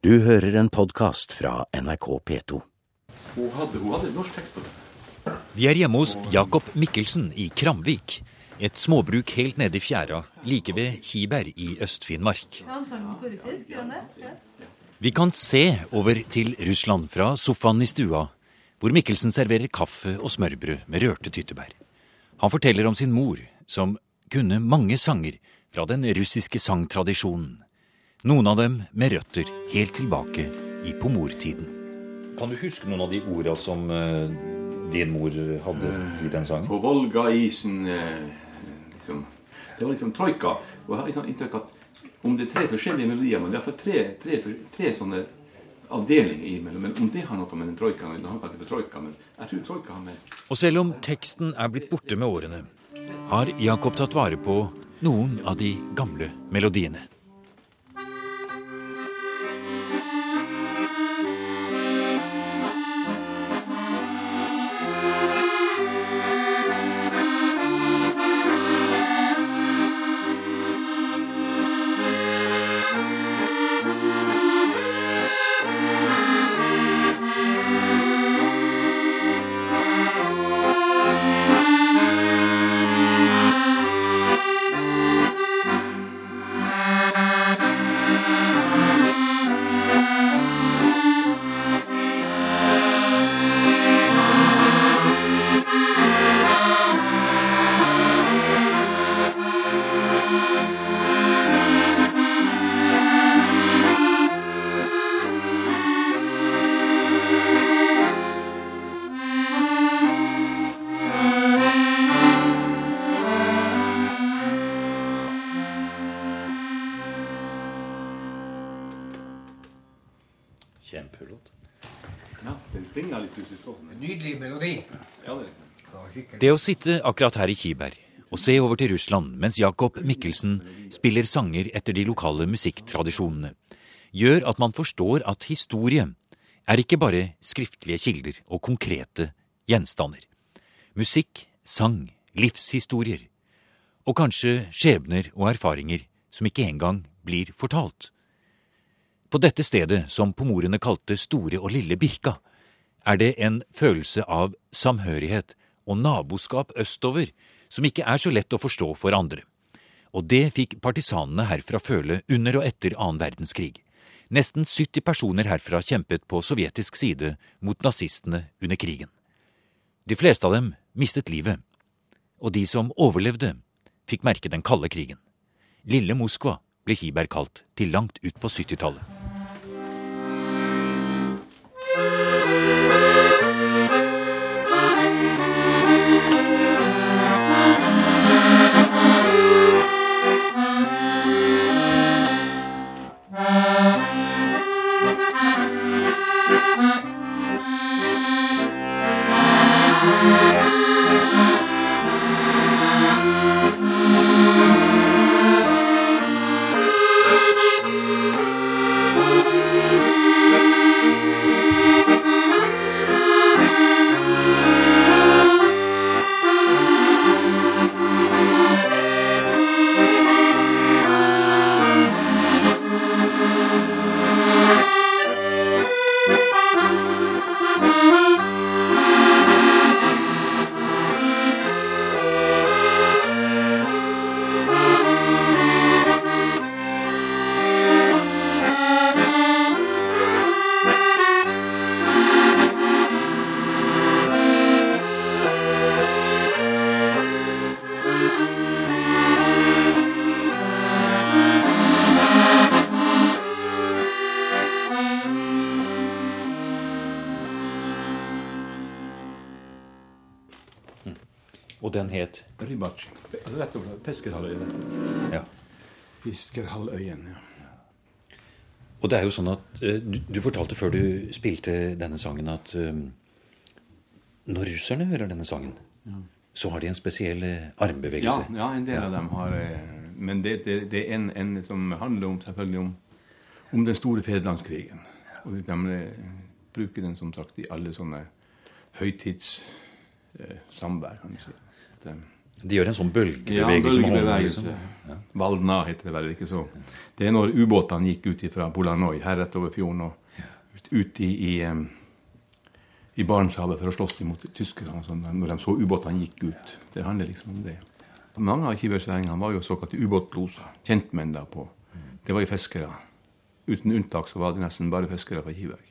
Du hører en podkast fra NRK P2. Hun hadde, hun hadde norsk tekst på det. Vi er hjemme hos Jakob Mikkelsen i Kramvik. Et småbruk helt nede i fjæra, like ved Kiberg i Øst-Finnmark. Vi kan se over til Russland fra sofaen i stua, hvor Mikkelsen serverer kaffe og smørbrød med rørte tyttebær. Han forteller om sin mor, som kunne mange sanger fra den russiske sangtradisjonen. Noen av dem med røtter helt tilbake i pomortiden. Kan du huske noen av de orda som uh, din mor hadde i den sangen? På Volga-isen eh, liksom, Det var liksom troika. Og jeg har liksom inntrykk at om det er tre forskjellige melodier, men det er tre, tre, tre sånne avdelinger imellom. Men om det har noe med den troikaen eller han kaller det troika, men jeg tror troika har med Og selv om teksten er blitt borte med årene, har Jakob tatt vare på noen av de gamle melodiene. Det å sitte akkurat her i Kiberg og se over til Russland mens Jakob Mikkelsen spiller sanger etter de lokale musikktradisjonene, gjør at man forstår at historie er ikke bare skriftlige kilder og konkrete gjenstander. Musikk, sang, livshistorier og kanskje skjebner og erfaringer som ikke engang blir fortalt. På dette stedet, som pomorene kalte Store og Lille Birka, er det en følelse av samhørighet og naboskap østover som ikke er så lett å forstå for andre. Og det fikk partisanene herfra føle under og etter annen verdenskrig. Nesten 70 personer herfra kjempet på sovjetisk side mot nazistene under krigen. De fleste av dem mistet livet, og de som overlevde, fikk merke den kalde krigen. Lille Moskva ble Kiberg kalt til langt ut på 70-tallet. Og den het Rybachi. Rett og slett slett. Ja. Fiskerhalvøyen, ja. Og det er jo sånn at eh, du, du fortalte før du spilte denne sangen, at um, når russerne hører denne sangen, så har de en spesiell armbevegelse. Ja, ja, en del av dem har eh, Men det, det, det er en, en som handler om selvfølgelig om, om den store fedrelandskrigen. Og de eh, bruker den som sagt i alle sånne høytidssamvær, kan du si. At, eh, De gjør en sånn bølgebevegelse Ja, bølgebevegelse. Liksom. Valna heter det vel ikke så. Det er når ubåtene gikk ut fra Bolanoi, her rett over fjorden og ut, ut i, i, i Barentshavet for å slåss imot tyskerne. Sånn, når de så ubåtene gikk ut. Det handler liksom om det. Mange av kiberseringene var jo såkalte ubåtloser. Kjentmenn da på. Det var jo fiskere. Uten unntak så var det nesten bare fiskere fra Kiberg.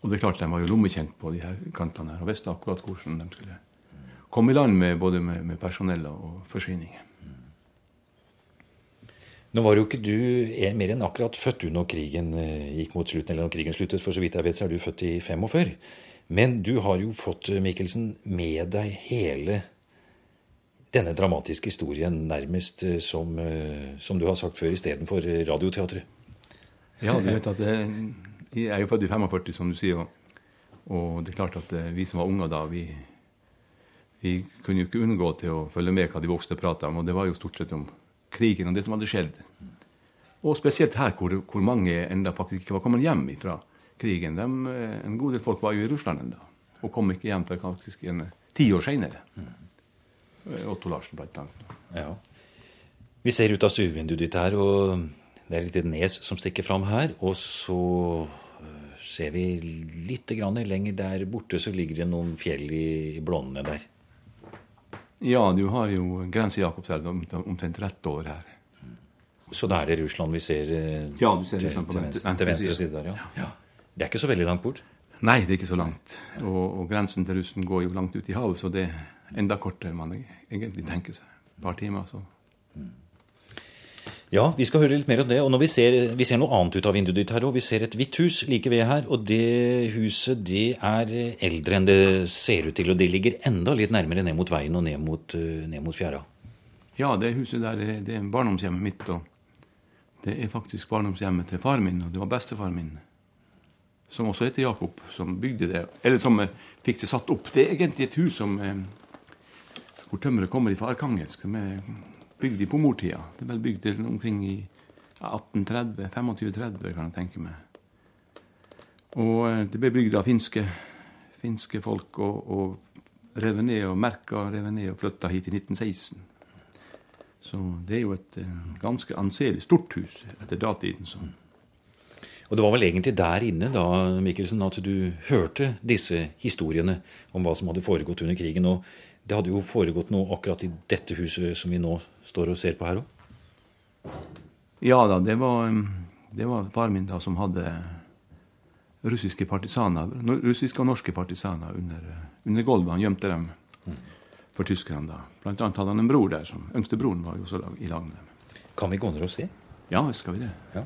Og det er klart, de var jo lommekjent på de her kantene her, og visste akkurat hvordan de skulle komme i land med både med, med personell og forsyninger. Nå var jo ikke du er mer enn akkurat født du når krigen eh, gikk mot slutten, eller når krigen sluttet. For så vidt jeg vet, så er du født i 45. Men du har jo fått, eh, Mikkelsen, med deg hele denne dramatiske historien nærmest eh, som, eh, som du har sagt før, istedenfor eh, Radioteatret. Ja, du vet at jeg, er jo født i 45, som du sier, og, og det er klart at eh, vi som var unger da, vi, vi kunne jo ikke unngå til å følge med hva de voksne prata om, og det var jo stort sett om krigen og det som hadde skjedd. Og spesielt her, hvor, hvor mange enda faktisk ikke var kommet hjem fra krigen. De, eh, en god del folk var jo i Russland enda, og kom ikke hjem før faktisk en, ti år seinere. Otto Larsen, blant annet. Ja. Vi ser ut av stuevinduet ditt her, og det er et lite nes som stikker fram her. Og så øh, ser vi litt lenger der borte, så ligger det noen fjell i, blånene der. Ja, du har jo grense Jakobselv om- omtrent rett over her. Så det er det Russland vi ser, øh, Ja, du ser Russland på til, venstre- venstre, venstre side. der, ja. ja. Det er ikke så veldig langt bort. Nei, det er ikke så langt. Og, og grensen til Russland går jo langt ut i havet, så det er enda kortere enn man egentlig tenker seg. Et par timer, så. Ja, vi skal høre litt mer om det. Og vi ser, vi ser noe annet ut av vinduet ditt her òg. Vi ser et hvitt hus like ved her. Og det huset det er eldre enn det ser ut til. Og det ligger enda litt nærmere ned mot veien og ned mot, øh, ned mot fjæra. Ja, det huset der er- det er barndomshjemmet mitt. og Det er faktisk barndomshjemmet til far min, og det var bestefar min, som også heter Jakob, som bygde det. Eller som eh, fikk det satt opp. Det er egentlig et hus som eh, hvor tømmeret kommer fra Arkangelsk, som er bygd i pomortida. Det er vel bygd omkring i 1830, 25-30, kan jeg tenke meg. Og eh, det ble bygd av finske, finske folk og, og revet ned og merka, revet ned og flytta hit i 1916. Så det er jo et eh, ganske anselig stort hus etter datiden. Så. Og det var vel egentlig der inne da, Mikkelsen, at du hørte disse historiene om hva som hadde foregått under krigen. Og det hadde jo foregått noe akkurat i dette huset som vi nå står og ser på her òg. Ja da, det var, eh, det var far min da som hadde russiske partisaner, russiske og norske partisaner under, eh, under gulvet. Han gjemte dem for tyskerne da. Blant annet hadde han en bror der, som yngstebroren var jo også i lag med dem. Kan vi gå ned og se? Ja, skal vi det? Ja,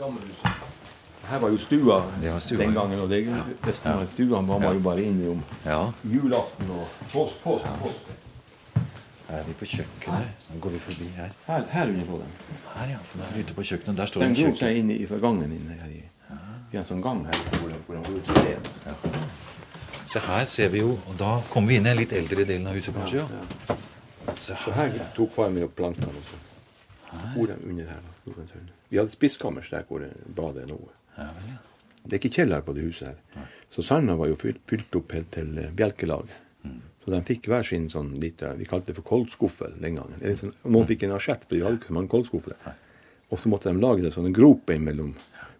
kjempe. Her var jo stua, Det var stua, den gangen, og det, resten av stua var man jo bare inne om Ja, julaften og post, påsk, post. her er vi på kjøkkenet. Nå går vi forbi her. Her, her under lå den. Her, ja. For nå er vi ute på kjøkkenet. Der står Den grov seg inn i gangen inne her i, i en sånn gang her. Hvor, den- hvor den går ut til det. Så her ser vi jo Og da kommer vi inn i en litt eldre delen av huset, kanskje. ja. Se Så her. her tok far min opp plantene og så Hvor dem under her. da. Vi hadde spisskammers der hvor badet er nå. Ja, vel, ja. Det er ikke kjeller på det huset her. Så sanda var jo fylt, fylt opp helt til bjelkelaget. Mm. Så de fikk hver sin sånn lite Vi kalte det for koldskuffel den gangen. Sånn, og noen fikk en asjett, for de hadde ikke så mange koldskuffer. Og så måtte de lage det sånn en groper mellom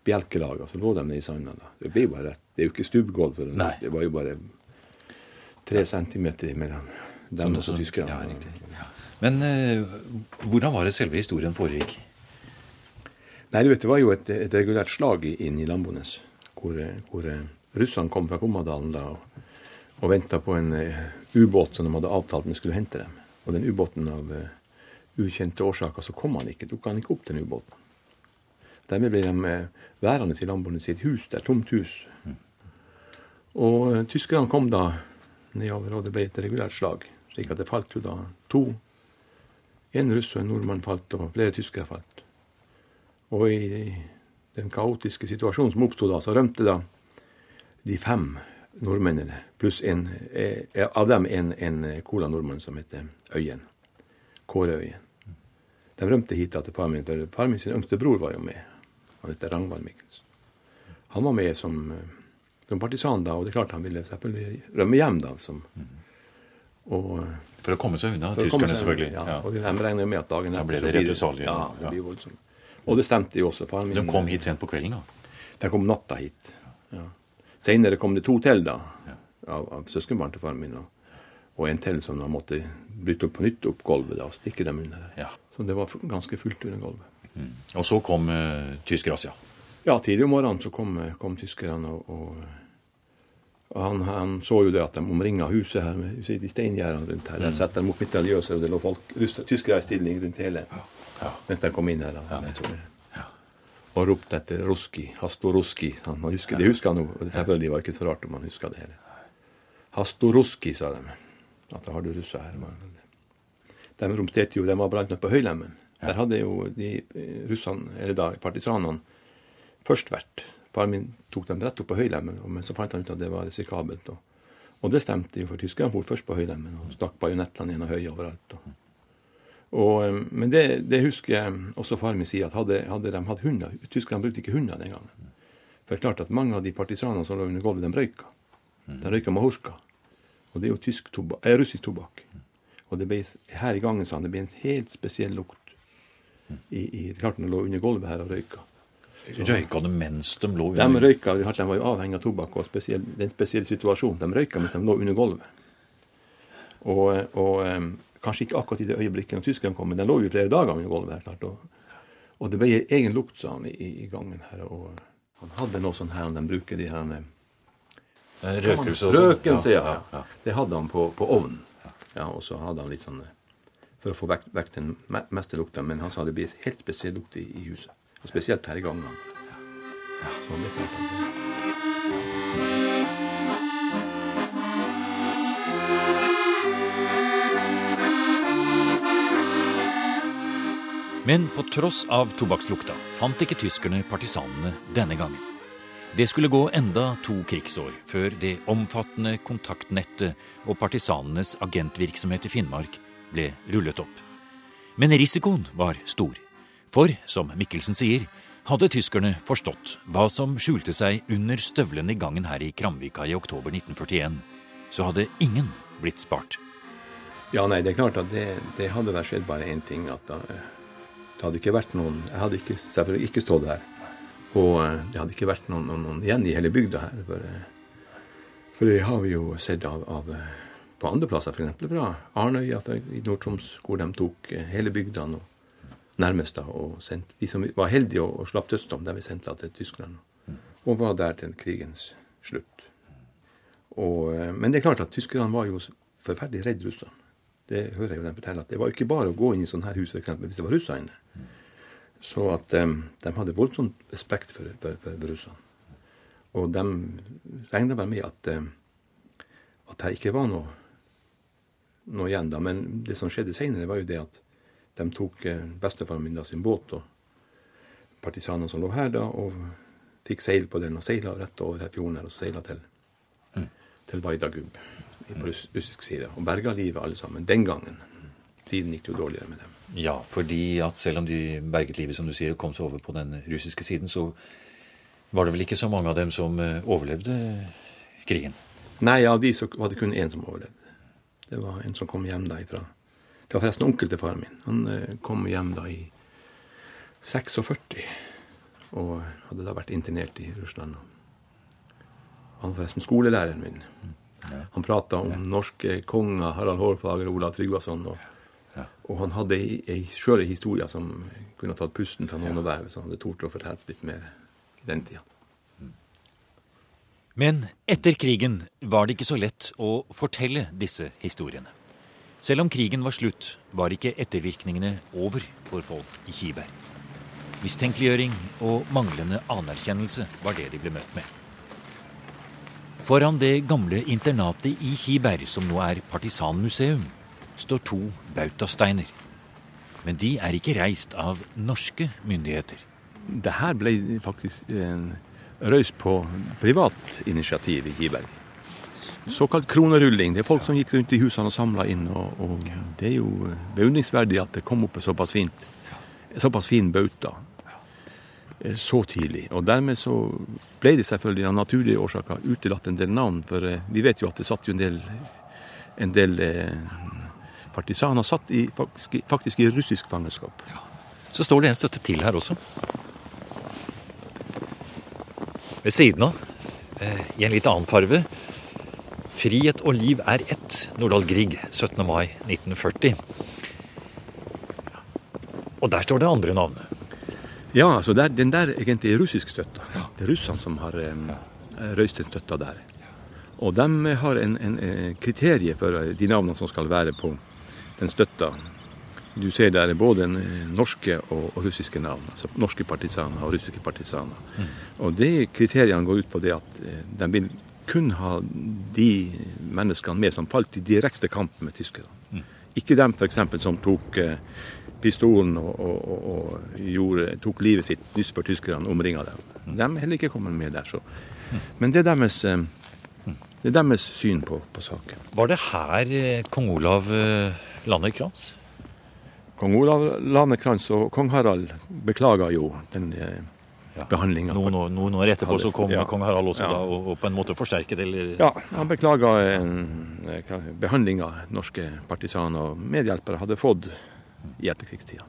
bjelkelagene, så lå de nede i sanda. da. Det blir bare. Det er jo ikke stubbgulv, for Nei. det var jo bare tre centimeter mellom dem og så Sånn- tyskerne. Ja, riktig. Ja. Men eh, hvordan var det selve historien foregikk? Nei, du vet, det var jo et, et regulært slag inn i Lambones, hvor, hvor eh, russerne kom fra Kommadalen da og, og venta på en eh, ubåt som de hadde avtalt med skulle hente dem. Og den ubåten av uh, ukjente årsaker så kom han ikke, tok han ikke opp den ubåten. Dermed ble de værende i Lambones i et hus der, tomt hus. Og uh, tyskerne kom da nedover, og det ble et regulært slag. Slik at det falt jo da to. En russ og en nordmann falt, og flere tyskere falt. Og i den kaotiske situasjonen som oppstod da, så rømte da de fem nordmennene Pluss en, eh, av dem en, en cola nordmann som heter Øyen. Kåre Øyen. De rømte hit da til far min, for far min sin yngste bror var jo med. Han heter Ragnvald Mikkelsen. Han var med som, som, partisan da, og det er klart han ville selvfølgelig rømme hjem da. Som, og, for å komme seg unna tyskerne, selvfølgelig. Ja, og de regner med at dagen etter Da ble det represalier. Ja, det blir voldsomt. Og det stemte jo også. Faren min, de kom hit sent på kvelden, da? De kom natta hit. ja. Senere kom det to til, da, av, av søskenbarn til faren min. Og, og en til som da måtte bryte opp på nytt opp gulvet da, og stikke dem under der. Ja. Så det var ganske fullt under gulvet. Mm. Og så kom uh, tyskerne, ja. Ja, tidlig om morgenen så kom, eh, kom tyskerne. og, og og han, han, så jo det at de omringa huset her med de steingjerdene rundt her. Der mm. setter de opp mitraljøser, og det lå folk, tyskere i stilling rundt hele ja. mens de kom inn her. Da, ja. Og ropte etter Ruski. Hastoruski. Sånn. Han, husker, det husker han nå. Selvfølgelig var det ikke så rart om han huska det hele. «Hastoruski», sa de. At da har du russa her. De romsterte jo, de var blant annet på Høylemmen. Der hadde jo de eh, russene, eller da partisanene, først vært. Faren min tok dem rett opp på høylemmen, men så fant han ut at det var risikabelt. Og, og det stemte jo, for tyskerne for først på høylemmen og stakk bajonettene gjennom høyet overalt. Og, og, eh, men det, det, husker også far min sier, at hadde, hadde de hatt hunder Tyskerne brukte ikke hunder den gangen. For det er klart at mange av de partisanene som lå under gulvet, de røyka. De røyka mahorka. Og det er jo tysk tobak, eh, russisk tobakk. Og det ble, her i gangen sa han, det ble en helt spesiell lukt. I, i, klart de lå under gulvet her og røyka. Røyka de mens de lå under? De røyka, de var jo avhengig av tobakk og spesiell, en spesiell situasjon De røyka mens de lå under gulvet. Og, og um, kanskje ikke akkurat i det øyeblikket når tyskerne kom, men den lå jo flere dager under gulvet. her, klart, og, og, det ble egen lukt, sa han, i, i, gangen her. Og han hadde noe sånn her, de bruker de her med... Røkelse og Røken, sier ja, ja, ja. Det hadde han på, på ovnen. Ja, og så hadde han litt sånn for å få vekk, vekk den meste lukta. Men han sa det blir helt spesiell lukt i, i huset. Og spesielt her i gangene. Ja, sånn det Men på tross av tobakkslukta fant ikke tyskerne partisanene denne gangen. Det skulle gå enda to krigsår før det omfattende kontaktnettet og partisanenes agentvirksomhet i Finnmark ble rullet opp. Men risikoen var stor. For, som Mikkelsen sier, hadde tyskerne forstått hva som skjulte seg under støvlene i gangen her i Kramvika i oktober 1941, så hadde ingen blitt spart. Ja, nei, det er klart at det, det hadde vært skjedd bare én ting. At da, det hadde ikke vært noen Jeg hadde ikke, selvfølgelig ikke stått her. Og eh, det hadde ikke vært noen, noen, noen igjen i hele bygda her. For, eh, for, det har vi jo sett av, av eh, på andre plasser, f.eks. fra Arnøya i Nord-Troms, hvor de tok hele bygda nå, nærmest da, og sendte De som var heldige og, og slapp dødsdom, de ble sendt til Tyskland. Og var der til krigens slutt. Og, men det er klart at tyskerne var jo forferdelig redd Russland. Det hører jeg jo dem fortelle. at Det var ikke bare å gå inn i sånne her hus for eksempel, hvis det var russere inne. Så at um, de hadde voldsom respekt for, for, for, for russerne. Og de regna vel med at, um, at det ikke var noe, noe igjen da. Men det som skjedde seinere, var jo det at de tok eh, bestefaren min da sin båt og partisanene som lå her, da, og fikk seil på den og seila rett over her fjorden her og seila til, mm. til Vaidagub på russisk side. Og berga livet alle sammen. Den gangen. Tiden gikk jo dårligere med dem. Ja, fordi at selv om de berget livet, som du sier, og kom seg over på den russiske siden, så var det vel ikke så mange av dem som eh, overlevde krigen? Nei, av de så var det kun én som overlevde. Det var en som kom hjem da ifra det var forresten onkel til faren min. Han eh, kom hjem da i 46 og hadde da vært internert i Russland. Han var forresten skolelæreren min. Han prata om norske konger, Harald Hårfager Olav Tryggvason. Og, og, han hadde ei sjøl historie som kunne tatt pusten fra noen hver hvis han hadde tort å fortelle litt mer i den tida. Men etter krigen var det ikke så lett å fortelle disse historiene. Selv om krigen var slutt, var ikke ettervirkningene over for folk i Kiberg. Mistenkeliggjøring og manglende anerkjennelse var det de ble møtt med. Foran det gamle internatet i Kiberg, som nå er partisanmuseum, står to bautasteiner. Men de er ikke reist av norske myndigheter. Det her ble faktisk røys på privat initiativ i Kiberg. såkalt kronerulling. Det er folk som gikk rundt i husene og samla inn. Og, og det er jo beundringsverdig at det kom opp en såpass fint, såpass fin bauta eh, så tidlig. Og dermed så ble det selvfølgelig av naturlige årsaker utelatt en del navn. For eh, vi vet jo at det satt jo en del, en del eh, partisaner satt i, faktisk, faktisk, i russisk fangenskap. Ja. Så står det en støtte til her også. Ved siden av, eh, i en litt annen farve, 'Frihet og liv er ett', Nordahl Grieg, 17. mai 1940. Og der står det andre navn. Ja, altså der, den der egentlig er russisk støtta. Det er russerne som har um, røyst den støtta der. Og de har en, en, en kriterie for de navnene som skal være på den støtta. Du ser der både norske og, og russiske navn. altså Norske partisaner og russiske partisaner. Mm. Og de kriteriene går ut på det at de vil kun ha de menneskene med som falt i direkte kamp med tyskerne. Mm. Ikke dem f.eks. som tok eh, pistolen og, og, og gjorde, tok livet sitt nyss før tyskerne omringa dem. De er heller ikke kommet med der. Så. Men det er deres, eh, det er deres syn på, på, saken. Var det her eh, kong Olav lander krans? Kong Olav lander krans og kong Harald beklaga jo den ja. behandlinga. Noen, noen år etterpå så kom ja. kong Harald også ja. da, og, og, på en måte forsterket eller Ja, han beklaga behandlinga norske partisaner og medhjelpere hadde fått i etterkrigstida.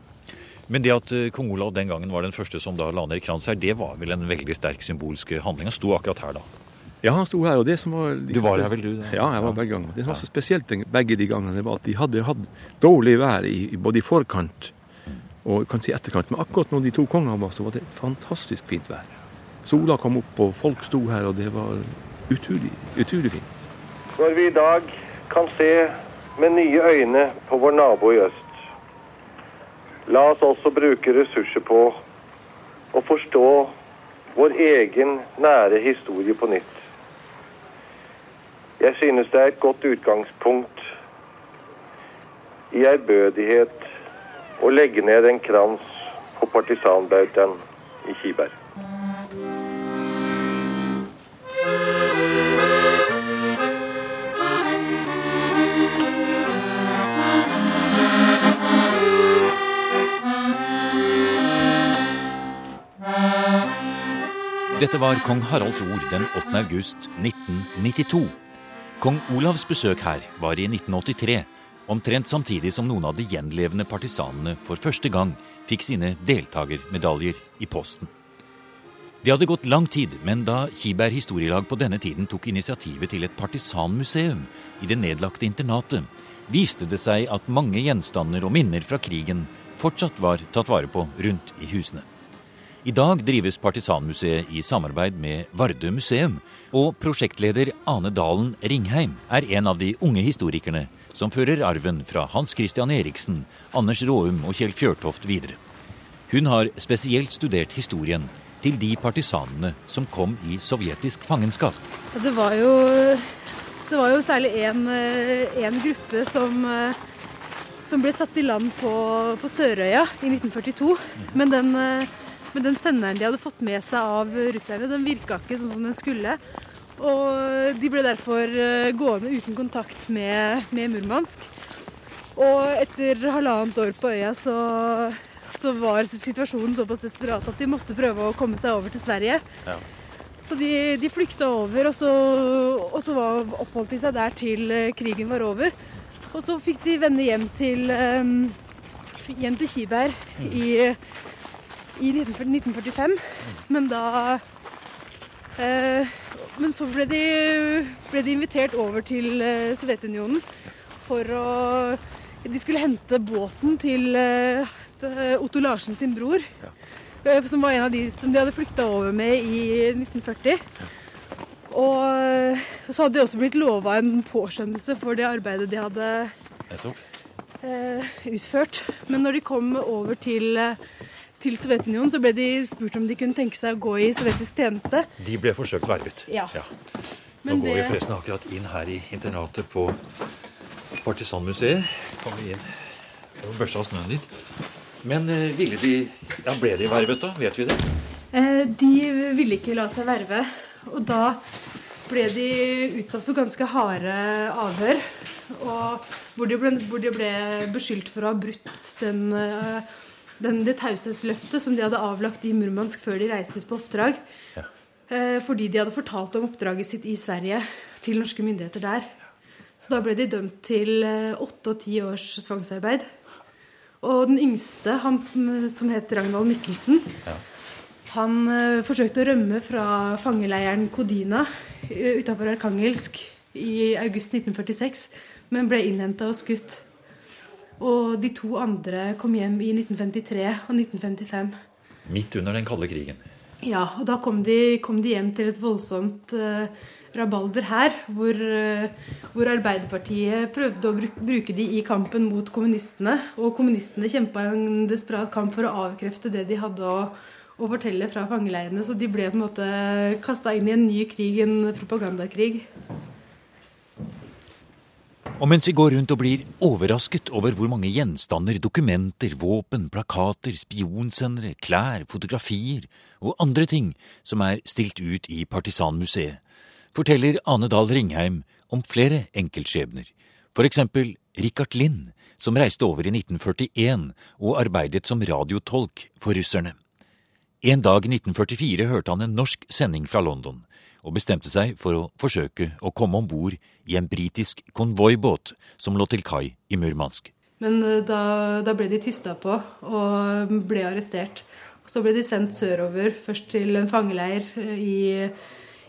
Men det at eh, kong Olav den gangen var den første som da la ned krans her, det var vel en veldig sterk symbolsk handling? Han sto akkurat her da? Ja, han sto her. og det som var... Du var her vel, du? Da? Ja, jeg var begge ganger. Det som var så spesielt begge de gangene, var at de hadde hatt dårlig vær i, både i forkant og kan si etterkant. Men akkurat når de to kongene var, så var det fantastisk fint vær. Sola kom opp, og folk sto her, og det var utrolig, utrolig fint. Når vi i dag kan se med nye øyne på vår nabo i øst, la oss også bruke ressurser på å forstå vår egen nære historie på nytt. Jeg synes det er et godt utgangspunkt i ærbødighet å legge ned en krans på partisanbautaen i Kiberg. Dette var kong Haralds ord den 8. august 1992. Kong Olavs besøk her var i 1983 omtrent samtidig som noen av de gjenlevende partisanene for første gang fikk sine deltakermedaljer i posten. Det hadde gått lang tid, men da Kiberg historielag på denne tiden tok initiativet til et partisanmuseum i det nedlagte internatet, viste det seg at mange gjenstander og minner fra krigen fortsatt var tatt vare på rundt i husene. I dag drives Partisanmuseet i samarbeid med Vardø museum, og prosjektleder Ane Dalen Ringheim er en av de unge historikerne som fører arven fra Hans Christian Eriksen, Anders Råum og Kjell Fjørtoft videre. Hun har spesielt studert historien til de partisanene som kom i sovjetisk fangenskap. Det var jo, det var jo særlig én gruppe som som ble satt i land på, på Sørøya i 1942. Men den, men den, senderen de hadde fått med seg av russerne, den virka ikke sånn som den skulle. Og de ble derfor eh, gående uten kontakt med, med Murmansk. Og etter halvannet år på øya så, så, var situasjonen såpass desperat at de måtte prøve å komme seg over til Sverige. Ja. Så de, de flykta over, og så, og så var, oppholdt de seg der til eh, krigen var over. Og så fikk de vende hjem til, um, hjem til Kiberg i, i 1945. Men da eh, men så ble de, ble de invitert over til uh, Sovjetunionen for å De skulle hente båten til uh, Otto Larsen sin bror. Ja. Uh, som var en av de som de hadde flykta over med i 1940. Ja. Og så hadde de også blitt lova en påskjønnelse for det arbeidet de hadde utført. Men når de kom over til til Sovjetunionen, så ble de spurt om de kunne tenke seg å gå i sovjetisk tjeneste. De ble forsøkt vervet. Ja. ja. Nå går vi forresten akkurat inn her i internatet på Partisanmuseet. Kommer inn og børsta av snøen litt. Men eh, ville de, ja, ble de vervet, da? Vet vi det? Eh, de ville ikke la seg verve. Og da ble de utsatt for ganske harde avhør. Og hvor de ble, hvor de ble beskyldt for å ha brutt den, eh, den, det taushetsløftet som de hadde avlagt i Murmansk før de reiste ut på oppdrag. Ja. Eh, fordi de hadde fortalt om oppdraget sitt i Sverige til norske myndigheter der. Så da ble de dømt til eh, åtte og ti års tvangsarbeid. Og den yngste, han som het Ragnvald Mikkelsen, ja. han eh, forsøkte å rømme fra fangeleiren Kodina uh, utafor Arkangelsk i august 1946, men ble innhenta og skutt. Og de to andre kom hjem i 1953 og 1955. Midt under den kalde krigen. Ja, og da kom de, kom de hjem til et voldsomt uh, rabalder her, hvor, eh, hvor, Arbeiderpartiet prøvde å bruke de i kampen mot kommunistene. Og kommunistene kjempa en desperat kamp for å avkrefte det de hadde å, å fortelle fra fangeleirene. Så de ble på en måte kasta inn i en ny krig, en propagandakrig. Og mens vi går rundt og blir overrasket over hvor mange gjenstander, dokumenter, våpen, plakater, spionsendere, klær, fotografier og andre ting som er stilt ut i Partisanmuseet, forteller Ane Dahl Ringheim om flere enkeltskjebner. Eksempel Richard Lind, som reiste over i 1941 og arbeidet som radiotolk for russerne. En dag i 1944 hørte han en norsk sending fra London, og bestemte seg for å forsøke å komme om bord i en britisk konvoibåt som lå til kai i Murmansk. Men eh, da, da ble de tysta på og ble arrestert. Så ble de sendt sørover, først til en fangeleir eh, i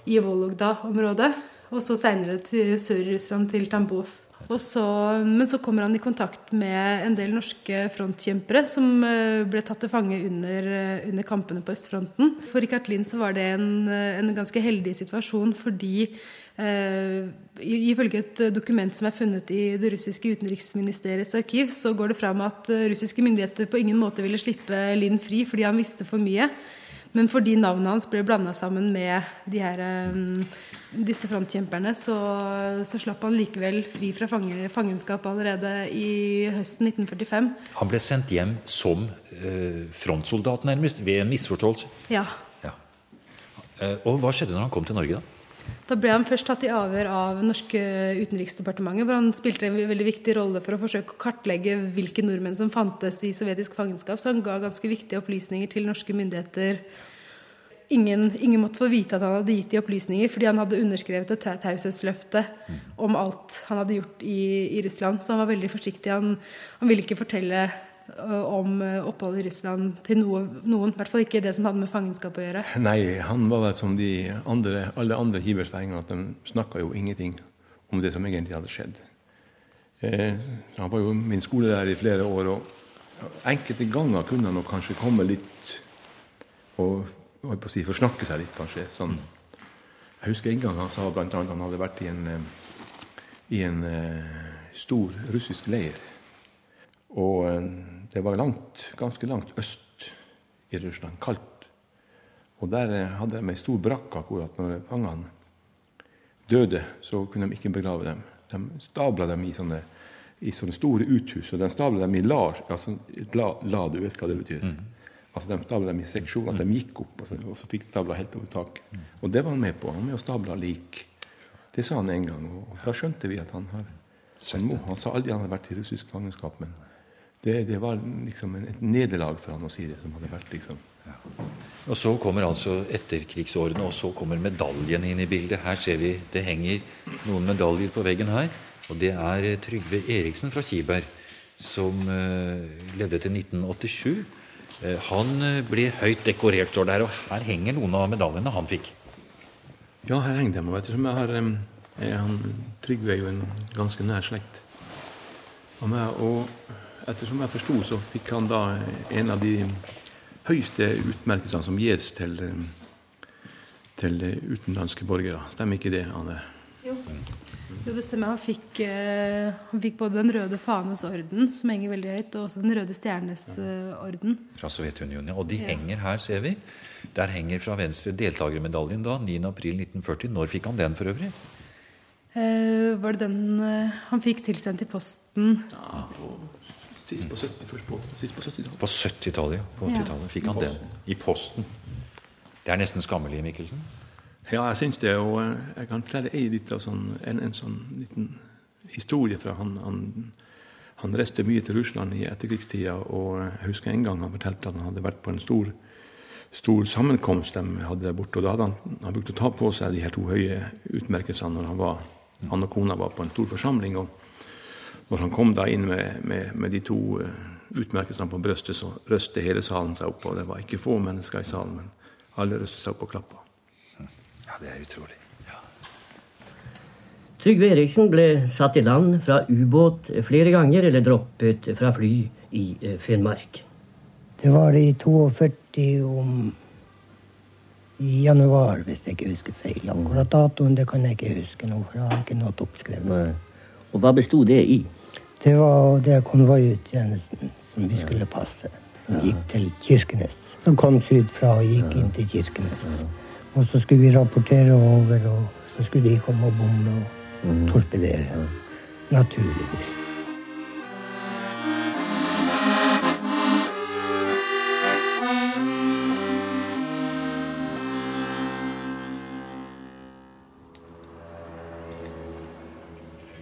i Vologda-området. Og så seinere sør i Russland, til Tambov. Så, men så kommer han i kontakt med en del norske frontkjempere som eh, ble tatt til fange under, eh, under kampene på østfronten. For Rikard Lind så var det en, eh, en ganske heldig situasjon fordi eh, ifølge et dokument som er funnet i det russiske utenriksministeriets arkiv, så går det fram at russiske myndigheter på ingen måte ville slippe Lind fri fordi han visste for mye. Men fordi navnet hans ble blanda sammen med de her, um, disse frontkjemperne, så, så, slapp han likevel fri fra fange, fangenskap allerede i høsten 1945. Han ble sendt hjem som uh, frontsoldat, nærmest, ved en misforståelse? Ja. ja. Uh, og hva skjedde når han kom til Norge, da? Da ble han først tatt i avhør av norske utenriksdepartementet, hvor han spilte en veldig viktig rolle for å forsøke å kartlegge hvilke nordmenn som fantes i sovjetisk fangenskap. Så han ga ganske viktige opplysninger til norske myndigheter. Ingen, ingen måtte få vite at han hadde gitt de opplysninger, fordi han hadde underskrevet et taushetsløfte om alt han hadde gjort i, i, Russland. Så han var veldig forsiktig. Han, han ville ikke fortelle om opphold i Russland til noen. I hvert fall ikke det som hadde med fangenskap å gjøre. Nei, han var vel som de andre, alle andre hiversveinger, at de snakka jo ingenting om det som egentlig hadde skjedd. Eh, han var jo min skolelærer i flere år, og enkelte ganger kunne han kanskje komme litt og holdt på å si, forsnakke seg litt, kanskje. Sånn. Jeg husker en gang han sa bl.a. at han hadde vært i en, i en stor russisk leir. Og det var langt, ganske langt øst i Russland, kaldt. Og der eh, hadde de ei stor brakke akkurat når fangene døde, så kunne de ikke begrave dem. De stabla dem i sånne, i sånne store uthus, og de stabla dem i lar, altså la, la, du vet hva det betyr. Mm. Altså De stabla dem i seksjoner, at de gikk opp, og så, og så fikk de stabla helt over taket. Mm. Og det var han med på. Han var med og stabla lik. Det sa han en gang, og da skjønte vi at han har han, han sa aldri han hadde vært i russisk fangenskap, men det, det var liksom et nederlag for han å si det som hadde vært. liksom. Ja. Og Så kommer altså etterkrigsårene, og så kommer medaljene inn i bildet. Her ser vi det henger noen medaljer på veggen her. Og det er eh, Trygve Eriksen fra Kiberg, som uh, levde til 1987. Uh, eh, han ble høyt dekorert, står det her. og her henger noen av medaljene han fikk. Ja, her henger de. Og ettersom jeg har um, han, Trygve er jo en ganske nær slekt av meg. og ettersom jeg forsto, så fikk han da en av de høyeste utmerkelsene som gis til, til utenlandske borgere. Stemmer ikke det, Anne? Jo. jo det stemmer. Han fikk, eh, han fikk, både Den røde fanes orden, som henger veldig høyt, og også Den røde stjernes eh, orden. Fra Sovjetunionen, Og de ja. henger her, ser vi. Der henger fra venstre deltakermedaljen da, 9.4.1940. Når fikk han den for øvrig? Eh, var det den eh, han fikk tilsendt i posten? Ja, Sist på 70, først på 70-tallet. På 70-tallet, ja. På 80-tallet fikk han den. I posten. Det er nesten skammelig, Mikkelsen. Ja, jeg syns det. Og eh, jeg kan fortelle en, liten, sånn, en, en sånn liten historie fra han, han, han reiste mye til Russland i etterkrigstida. Og jeg husker en gang han fortalte at han hadde vært på en stor, stor sammenkomst de hadde der borte. Og da hadde han, han brukte å ta på seg de her to høye utmerkelsene når han var han og kona var på en stor forsamling. og Når han kom da inn med, med, med de to uh, utmerkelsene på brystet, så røstet hele salen seg opp. Og det var ikke få mennesker i salen, men alle røstet seg opp og klappa. Ja, det er utrolig. Trygve Eriksen ble satt i land fra ubåt flere ganger eller droppet fra fly i eh, Finnmark. Det var i 42 om i januar, hvis jeg ikke husker feil. Akkurat datoen det kan jeg ikke huske nå, for jeg har ikke noe oppskrevet. Nei. Og hva bestod det i? Det var det konvoiutjenesten som vi skulle passe, som gikk til Kirkenes. Som kom sydfra og gikk inn til Kirkenes. Og så skulle vi rapportere over, og så skulle de komme og bombe og torpedere. Naturligvis.